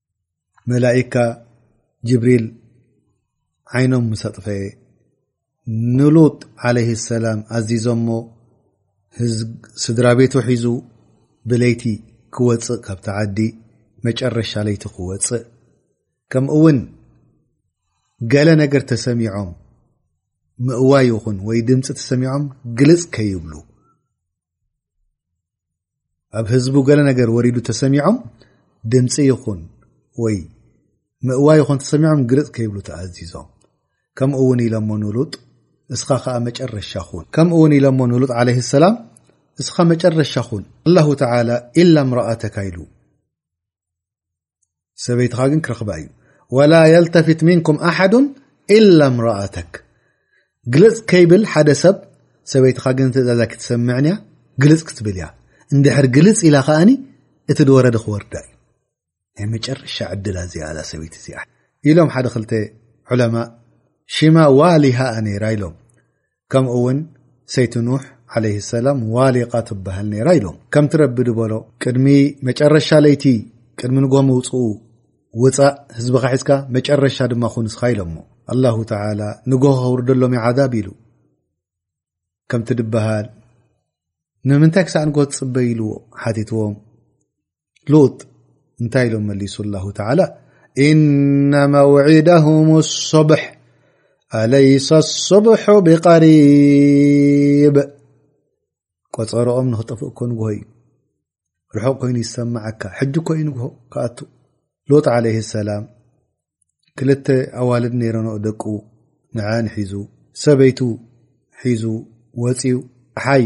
Speaker 1: መላእካ ጅብሪል ዓይኖም ምስ ኣጥፈየ ንሉጥ ዓለይ ሰላም ኣዚዞሞ ስድራ ቤቱ ሒዙ ብለይቲ ክወፅእ ካብ ተዓዲ መጨረሻ ለይቲ ክወፅእ ከምኡ ውን ገለ ነገር ተሰሚዖም ምእዋይ ይኹን ወይ ድምፂ ተሰሚዖም ግልፅ ከይብሉ ኣብ ህዝቡ ገለ ነገር ወሪዱ ተሰሚዖም ድምፂ ይኹን ወይ ምእዋ ይኹን ተሰሚዖም ግርፅ ከይብሉ ተኣዚዞም ከምኡ እውን ኢሎሞ ንሉጥ እስኻ ከዓ መጨረሻ ኹን ከምኡ እውን ኢሎሞ ንሉጥ ዓለይ ሰላም እስኻ መጨረሻ ኹን ኣላሁ ተላ ኢላ ምረኣተካ ኢሉ ሰበይትኻ ግን ክረኽባ እዩ ወላ የልተፊት ምንኩም ኣሓዱ ኢላ ምራኣተክ ግልፅ ከይብል ሓደ ሰብ ሰበይትኻ ግን ትእዛዛ ክትሰምዕን እያ ግልፅ ክትብል እያ እንድሕር ግልፅ ኢላ ከኣኒ እቲ ድወረደ ክወርዳ እዩ ናይ መጨረሻ ዕድላ እዚኣ ላ ሰበይቲ እዚኣ ኢሎም ሓደ ክልተ ዕለማ ሽማ ዋሊሃኣ ነይራ ኢሎም ከምኡ እውን ሰይቲ ኑሕ ዓለይ ሰላም ዋሊቃ ትበሃል ነይራ ኢሎም ከምቲ ረቢ ድበሎ ቅድሚ መጨረሻ ለይቲ ቅድሚ ንጎ ምውፅኡ ውፃእ ህዝቢ ካሒዝካ መጨረሻ ድማ ኩንስኻ ኢሎሞ ኣላሁ ተላ ንጎ ከውርደሎም ዩ ዓዛብ ኢሉ ከምቲ ድበሃል ንምንታይ ክሳዕ ንጎ ትፅበይ ኢልዎ ሓቲትዎም ሉጥ እንታይ ኢሎም መሊሱ ላሁ ተላ እነ መውዒደሁም ሱብሕ ኣለይሰ ሱብሑ ብቀሪብ ቆፀሮኦም ንክጠፍእ እኮ ንግሆ እዩ ርሑቕ ኮይኑ ይሰማዓካ ሕጂ እኮ ዩ ንግሆ ክኣቱ ሎጥ ዓለ ሰላም ክልተ ኣዋልድ ነይረኖ ደቁ ንዓን ሒዙ ሰበይቱ ሒዙ ወፅዩ ሓይ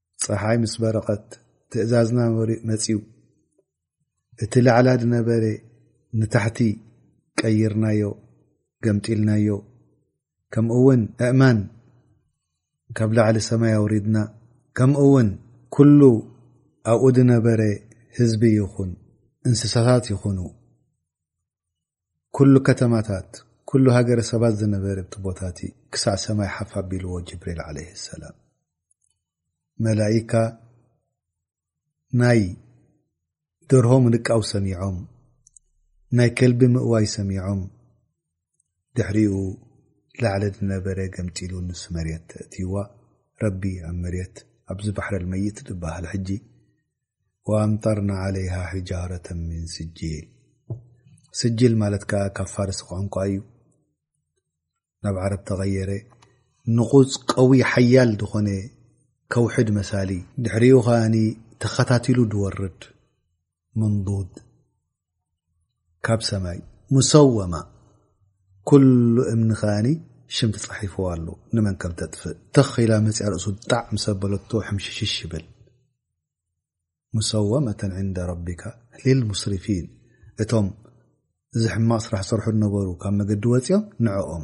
Speaker 1: ፀሓይ ምስ በረቐት ትእዛዝና መፅዩ እቲ ላዕላ ዝነበረ ንታሕቲ ቀይርናዮ ገምጢልናዮ ከምኡ እውን ኣእማን ካብ ላዕሊ ሰማይ ኣውሪድና ከምኡ እውን ኩሉ ኣብኡ ዝነበረ ህዝቢ ይኹን እንስሳታት ይኹኑ ኩሉ ከተማታት ኩሉ ሃገረ ሰባት ዝነበርብቲ ቦታቲ ክሳዕ ሰማይ ሓፍ ኣቢልዎ ጅብሪል ዓለይሂ ሰላም መላኢካ ናይ ደርሆ ምንቃው ሰሚዖም ናይ ከልቢ ምእዋይ ሰሚዖም ድሕሪኡ ላዕለ ዝነበረ ገምጢሉ ንስ መሬት ተእትይዋ ረቢ ኣብ መሬት ኣብዚ ባሕረል መይት ድበሃል ሕጂ ወኣምጠርና ዓለይሃ ሕጃረተ ምን ስጂል ስጂል ማለት ከኣ ካብ ፋርሲ ቋንቋ እዩ ናብ ዓረብ ተቐየረ ንቑፅ ቀዊ ሓያል ዝኾነ ከውሕድ መሳሊ ድሕሪኡ ከኣ ተኸታቲሉ ዝወርድ መንዱድ ካብ ሰማይ ሙሰወማ ኩሉ እምኒ ከኣኒ ሽም ተጻሒፍዎ ኣሎ ንመን ከም ተጥፍእ ተኽ ኢላ መጽያ ርእሱ ጣዕ ምስ ኣበለቶ ሕምሽሽሽ ይብል ሙሰወመተን ዕንደ ረቢካ ሊልሙስሪፊን እቶም እዚ ሕማቕ ስራሕ ዝሰርሑ ዝነበሩ ካብ መገዲ ወጺኦም ንዕኦም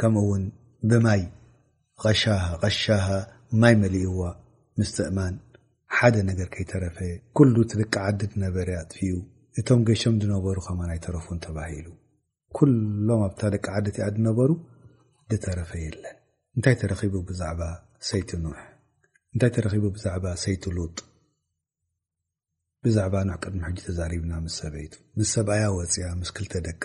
Speaker 1: ከምኡ ውን ብማይ ቐሻሃ ቐሻሃ ማይ መሊእዋ ምስትእማን ሓደ ነገር ከይተረፈ ኩሉ እቲ ደቂ ዓዲ ድነበረ ኣጥፊኡ እቶም ገሾም ድነበሩ ከማን ኣይተረፉን ተባሂሉ ኩሎም ኣብታ ደቂ ዓዲ እቲኣ ድነበሩ ድተረፈ የለን እንታይ ተረኺቡ ብዛዕባ ሰይቲ ኑሕ እንታይ ተረኺቡ ብዛዕባ ሰይቲ ሉጥ ብዛዕባ ኑሕ ቅድሚ ሕጂ ተዛሪብና ምስ ሰበይቱ ምስ ሰብኣያ ወፅያ ምስ ክልተ ደቃ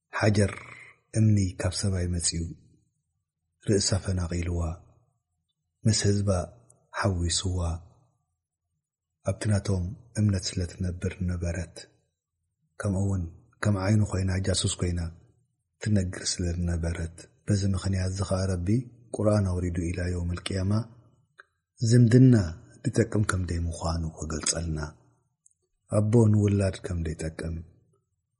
Speaker 1: ሓጀር እምኒ ካብ ሰማይ መጺኡ ርእሳ ፈናቒልዋ ምስ ህዝባ ሓዊስዋ ኣብቲ ናቶም እምነት ስለ ትነብር ነበረት። ከምኡውን ከም ዓይኑ ኮይና ጃሱስ ኮይና ትነግር ስለ ዝነበረት በዚ ምኽንያት እዚ ኸኣ ረቢ ቁርኣን ኣውሪዱ ኢላ የውም ኣልቅያማ ዝምድና ድጠቅም ከምደይ ምዃኑ ክገልጸልና ኣቦ ንውላድ ከምደይጠቅም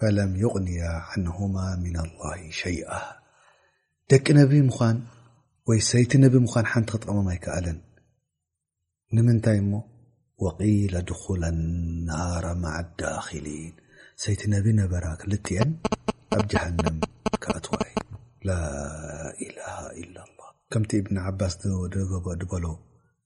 Speaker 1: ፈለም ዩቅንያ ዓንሁማ ምና ላሂ ሸይኣ ደቂ ነቢ ምዃን ወይ ሰይቲ ነቢ ምዃን ሓንቲ ክጠቕሞም ኣይከኣለን ንምንታይ እሞ ወቒለ ድኹል ናራ ማዓ ዳኪሊን ሰይቲ ነቢ ነበራ ክልትኤን ኣብ ጀሃንም ክኣትዋ እዩ ላኢላሃ ኢላ ላ ከምቲ እብኒ ዓባስ ድበሎ ድበሎ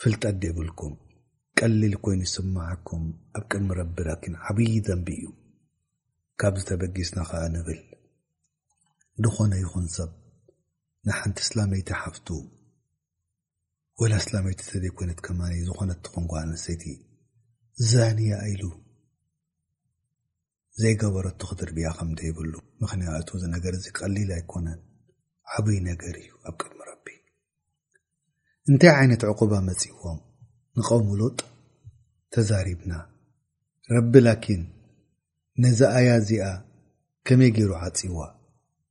Speaker 1: ፍልጠት ዘይብልኩም ቀሊል ኮይኑ ይስምዓኩም ኣብ ቅድሚ ረቢ ላኪን ዓብዪ ደንቢ እዩ ካብዚ ተበጊስና ኸኣ ንብል ዝኾነ ይኹን ሰብ ንሓንቲ እስላመይቲ ሓፍቱ ወላ እስላመይቲ ተዘይኮይነት ከማ ዝኾነት ትኾን ጓል ኣንሰይቲ ዛንያ ኢሉ ዘይገበረቶ ክድርብያ ከም ደይብሉ ምክንያእቱ እዚ ነገር እዚ ቀሊል ኣይኮነን ዓብይ ነገር እዩ ኣብ ቅድሚ ረቢ እንታይ ዓይነት ዕቁባ መጺዎም ንቀውሚ ሎጥ ተዛሪብና ረቢ ላኪን ነዚ ኣያ እዚኣ ከመይ ገይሩ ዓጺዋ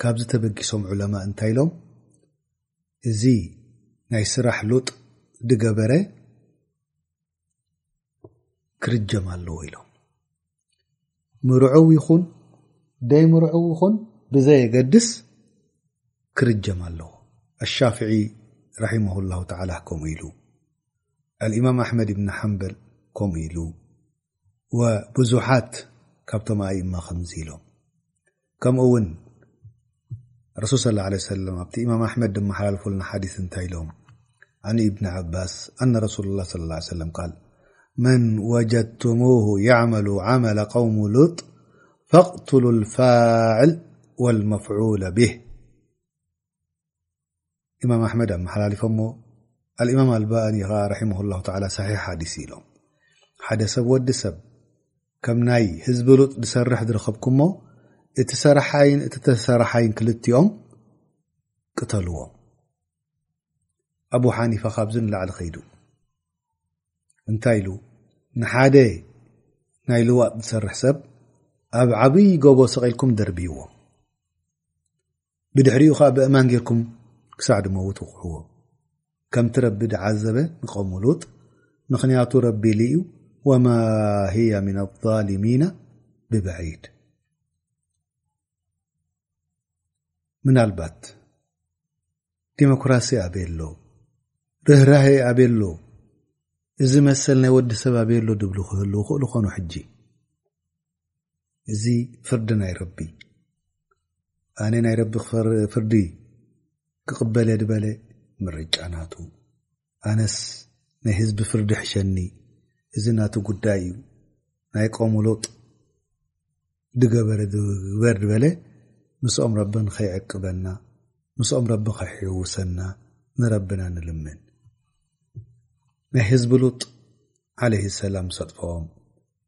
Speaker 1: ካብዚ ተበጊሶም ዑለማእ እንታይ ኢሎም እዚ ናይ ስራሕ ሉጥ ድገበረ ክርጀም ኣለዎ ኢሎም ምርዑው ይኹን ደይ ምርዑው ይኹን ብዘየገድስ ክርጀም ኣለዎ ኣሻፍዒ ራሒማሁ ላሁ ተዓላ ከምኡ ኢሉ ኣልእማም ኣሕመድ እብኒ ሓምበል ከምኡ ኢሉ وبزحات م ي ما مز لم من رسول صى الله عليه وسلم إمام حمد محللفلنا حيث م عن ابن عباس أن رسول الله صى الله عليه وسلم ا من وجدتمه يعمل عمل قوم لط فاقتلو الفاعل والمفعول به ኢማም ኣሕመድ ኣመሓላሊፎሞ ኣልእማም ኣልባእኒ ኸዓ ርሒመ ላ ላ ሳሒሕ ሓዲስ ኢሎም ሓደ ሰብ ወዲ ሰብ ከም ናይ ህዝቢ ሉጥ ዝሰርሕ ዝረኸብኩምሞ እቲ ሰራሓይን እቲ ተሰራሓይን ክልቲኦም ቅተልዎም ኣብ ሓኒፋ ካብዚ ንላዕሊ ከይዱ እንታይ ኢሉ ንሓደ ናይ ልዋጥ ዝሰርሕ ሰብ ኣብ ዓብይ ጎቦ ሰቂልኩም ደርብይዎም ብድሕሪኡ ኸዓ ብእማን ጌርኩም ክሳዕ ድመውት ውቕዕዎ ከምቲ ረቢ ድዓዘበ ንቆሙ ሉጥ ምኽንያቱ ረቢ ኢሉ እዩ ወማ ህያ ምና ዛልሚና ብበዒድ ምናልባት ዲሞክራሲ ኣበየ ኣሎ ርህራሀ ኣበየ ኣሎ እዚ መሰል ናይ ወዲ ሰብ ኣበየ ኣሎ ድብሉ ክህልው ክእሉ ኾኑ ሕጂ እዚ ፍርዲ ናይ ረቢ ኣነ ናይ ረቢ ፍርዲ ክቕበለ ድበለ ምርጫ ናቱ ኣነስ ናይ ህዝቢ ፍርዲ ሕሸኒ እዚ ናቱ ጉዳይ እዩ ናይ ቆሙ ሎጥ ድገበረ ግበር ድበለ ምስኦም ረቢ ንኸይዕቅበና ምስኦም ረቢ ኸሕውሰና ንረብና ንልምን ናይ ህዝቢ ሉጥ ዓለይ ሰላም ሰጥፈዎም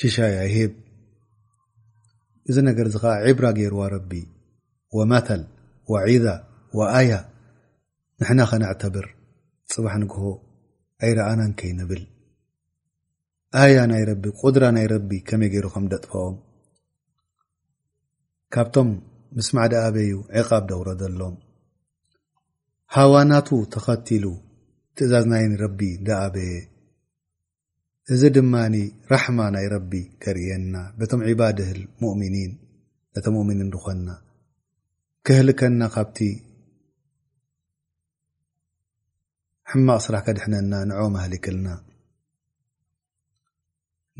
Speaker 1: ሽሻይ ኣይህብ እዚ ነገር እዚ ከዓ ዒብራ ገይርዋ ረቢ ወመተል ወዒዛ ወኣያ ንሕና ከነዕተብር ፅባሕ ንግሆ ኣይረኣናን ከይንብል ኣያ ናይ ረቢ ቁድራ ናይ ረቢ ከመይ ገይሩ ከም ደጥፈኦም ካብቶም ምስ ማዕዲ ኣበዩ ዕቓብ ደውረዘሎም ሃዋናቱ ተኸቲሉ ትእዛዝ ናይ ረቢ ደኣበየ እዚ ድማ ራሕማ ናይ ረቢ ከርእየና በቶም ዒባድህ ሙእሚኒን ነቶም ሙእሚኒን ዝኾንና ከህልከና ካብቲ ሕማቕ ስራሕ ከድሕነና ንዕኦም ኣህሊክልና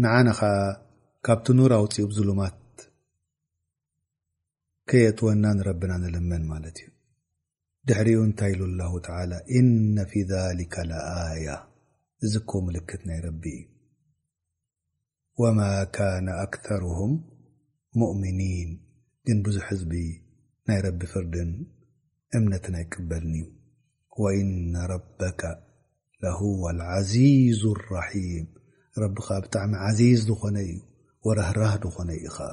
Speaker 1: ንዓና ከዓ ካብቲ ኑር ኣውፅኡ ብዝሉማት ከየእትወና ንረብና ንልመን ማለት እዩ ድሕሪኡ እንታይ ኢሉ ላሁ ተላ እነ ፊ ሊከ ለኣያ እዚ እኮ ምልክት ናይ ረቢ እዩ ወማ ካነ ኣክተርም ሙእምኒን ግን ብዙሕ ህዝቢ ናይ ረቢ ፍርድን እምነትን ኣይቅበልን እዩ ወእነ ረበካ ለሁወ ዓዚዙ ራሒም ረቢካ ብጣዕሚ ዓዚዝ ዝኾነ እዩ ወረህራህ ዝኾነ እዩ ኸዓ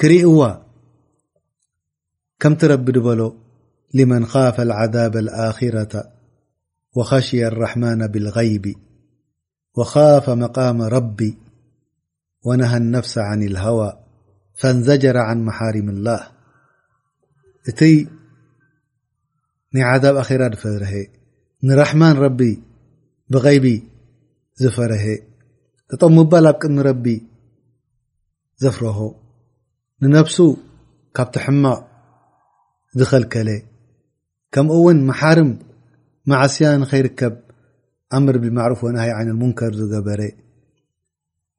Speaker 1: كرئ كم ترب ل لمن خاف العذاب الآخرة وخشي الرحمن بالغيب وخاف مقام رب ونهى النفس عن الهوى فانزجر عن محارم الله እت عذاب أخرة فره نرحمن رب بغيب ዝفره تط مبل ب قدم رب ዘፍረሆ ንነብሱ ካብቲ ሕማቕ ዝኸልከለ ከምኡ እውን መሓርም ማዕስያ ንኸይርከብ ኣምር ብማዕሩፍ ወናሃይ ዓይነ ሙንከር ዝገበረ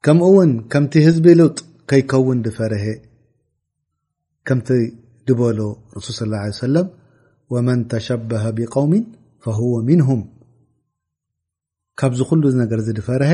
Speaker 1: ከምኡ እውን ከምቲ ህዝቢ ሉጥ ከይከውን ዝፈረሀ ከምቲ ድበሎ ረሱል ስለ ላ ሰለም ወመን ተሸበሀ ብቀውሚን ፈሁወ ምንሁም ካብዚ ኩሉ ነገር እዚ ዝፈረሀ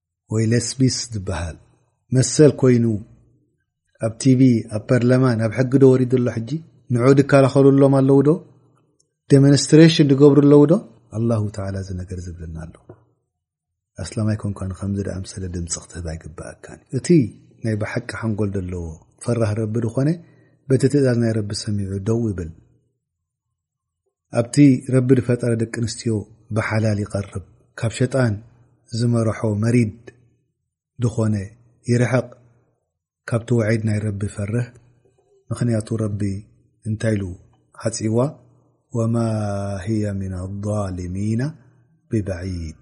Speaker 1: ወይ ለስቢስ ዝበሃል መሰል ኮይኑ ኣብ ቲቪ ኣብ ፓርላማን ኣብ ሕጊ ዶ ወሪዱ ኣሎ ሕጂ ንዑ ድከላኸሉሎም ኣለዉ ዶ ደሞንስትሬሽን ዝገብሩ ኣለዉ ዶ ኣላሁ ተላ እዚ ነገር ዝብለና ኣሎ ኣስላማይ ኮንካ ንከምዚ ዳኣ ምሰለ ድምፂ ክትህብ ኣይግበኣካን እቲ ናይ ብሓቂ ሓንጎል ዘለዎ ፈራህ ረቢ ዝኾነ በቲ ትእዛዝ ናይ ረቢ ሰሚዑ ደው ይብል ኣብቲ ረቢ ድፈጠረ ደቂ ኣንስትዮ ብሓላል ይቐርብ ካብ ሸጣን ዝመረሖ መሪድ ድኾነ ይርሕቕ ካብቲ ውዒድ ናይ ረቢ ይፈርህ ምኽንያቱ ረቢ እንታይ ኢሉ ዓጺዋ ወማ ህየ ምና ዛልሚና ብበዒድ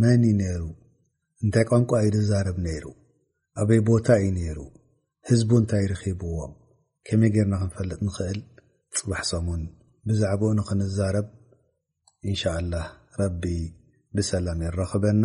Speaker 1: መን እዩ ነይሩ? እንታይ ቋንቋ እዩ ዝዛረብ ነይሩ? ኣበይ ቦታ እዩ ነይሩ? ህዝቡ እንታይ ርኺብዎ? ከመይ ጌርና ክንፈልጥ ንኽእል? ፅባሕ ሰሙን ብዛዕባኡ ንኽንዛረብ እንሻ ኣላህ ረቢ ብሰላም የራኽበና።